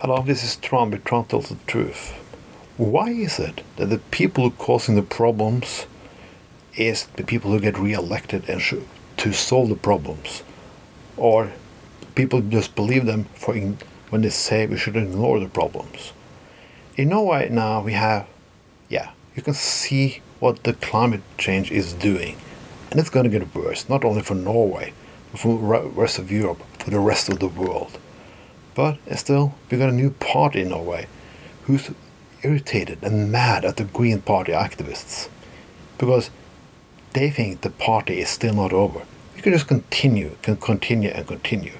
Hello, this is Trond with Trond tells the truth. Why is it that the people who are causing the problems is the people who get re-elected and to solve the problems, or people just believe them for in, when they say we should ignore the problems? In Norway now we have, yeah, you can see what the climate change is doing, and it's going to get worse. Not only for Norway, but for the rest of Europe, for the rest of the world. But still, we got a new party in Norway who's irritated and mad at the Green Party activists because they think the party is still not over. We can just continue, can continue and continue.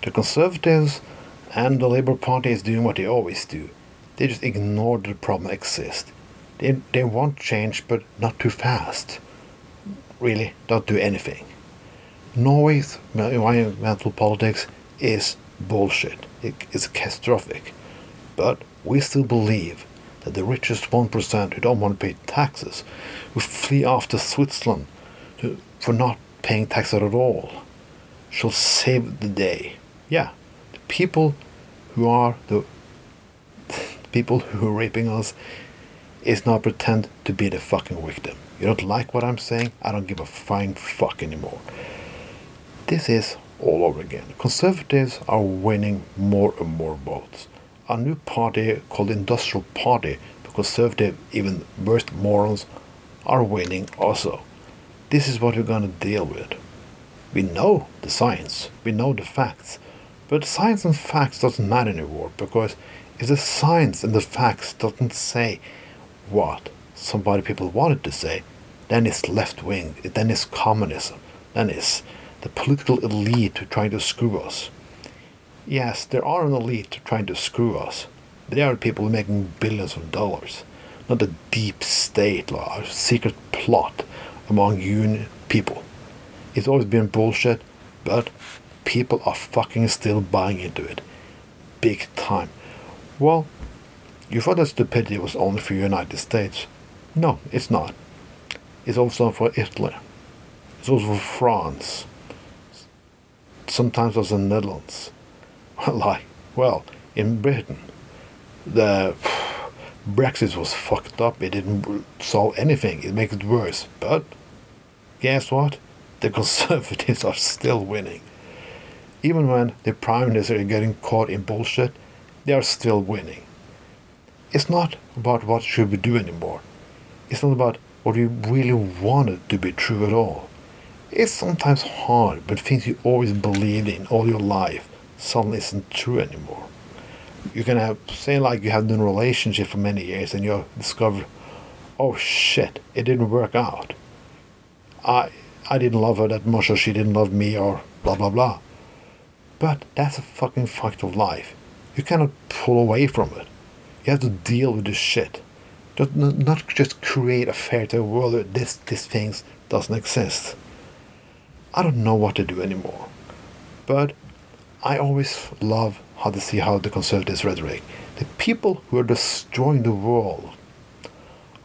The Conservatives and the Labour Party is doing what they always do. They just ignore the problem exists. They, they want change, but not too fast. Really, don't do anything. Norway's environmental politics is bullshit. It is catastrophic. But we still believe that the richest 1% who don't want to pay taxes, who flee to Switzerland to, for not paying taxes at all, shall save the day. Yeah, the people who are the, the people who are raping us is not pretend to be the fucking victim. You don't like what I'm saying? I don't give a fine fuck anymore. This is all over again. Conservatives are winning more and more votes. A new party called Industrial Party, the conservative, even worst morons, are winning also. This is what we're going to deal with. We know the science, we know the facts, but science and facts doesn't matter anymore because if the science and the facts doesn't say what somebody people wanted to say, then it's left wing, then it's communism, then it's the political elite trying to screw us. Yes, there are an elite trying to screw us. They are people making billions of dollars, not the deep state law, a secret plot among you people. It's always been bullshit, but people are fucking still buying into it. Big time. Well, you thought that stupidity was only for the United States. No, it's not. It's also for Italy. It's also for France sometimes also the Netherlands. like, well, in Britain, the Brexit was fucked up. It didn't solve anything. It makes it worse. But guess what? The Conservatives are still winning. Even when the Prime Minister is getting caught in bullshit, they are still winning. It's not about what should we do anymore. It's not about what we really wanted to be true at all. It's sometimes hard, but things you always believed in all your life suddenly isn't true anymore. You can have, say, like you have been in a relationship for many years and you discover, oh shit, it didn't work out. I, I didn't love her that much or she didn't love me or blah blah blah. But that's a fucking fact of life. You cannot pull away from it. You have to deal with this shit. Not not just create a fairy tale world where this, this things doesn't exist. I don't know what to do anymore. But I always love how to see how the conservatives rhetoric. The people who are destroying the world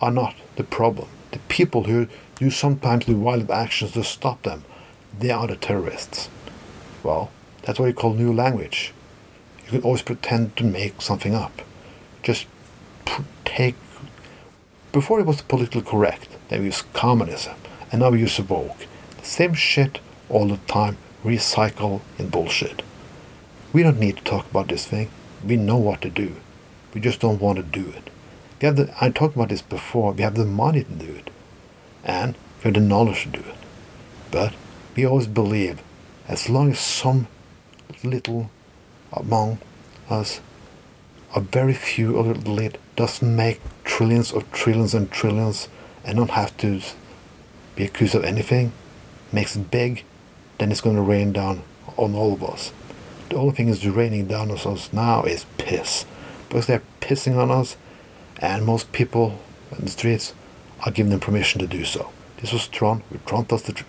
are not the problem. The people who do sometimes do violent actions to stop them, they are the terrorists. Well, that's what you call new language. You can always pretend to make something up. Just take. Before it was politically correct, they used communism, and now we use woke. Same shit all the time, recycle in bullshit. We don't need to talk about this thing. We know what to do. We just don't want to do it. We have the, I talked about this before. We have the money to do it, and we have the knowledge to do it. But we always believe, as long as some little among us, a very few of the lit doesn't make trillions of trillions and trillions, and don't have to be accused of anything, makes it big, then it's going to rain down on all of us. The only thing is raining down on us now is piss. Because they're pissing on us, and most people in the streets are giving them permission to do so. This was Trond with Trond Tells the.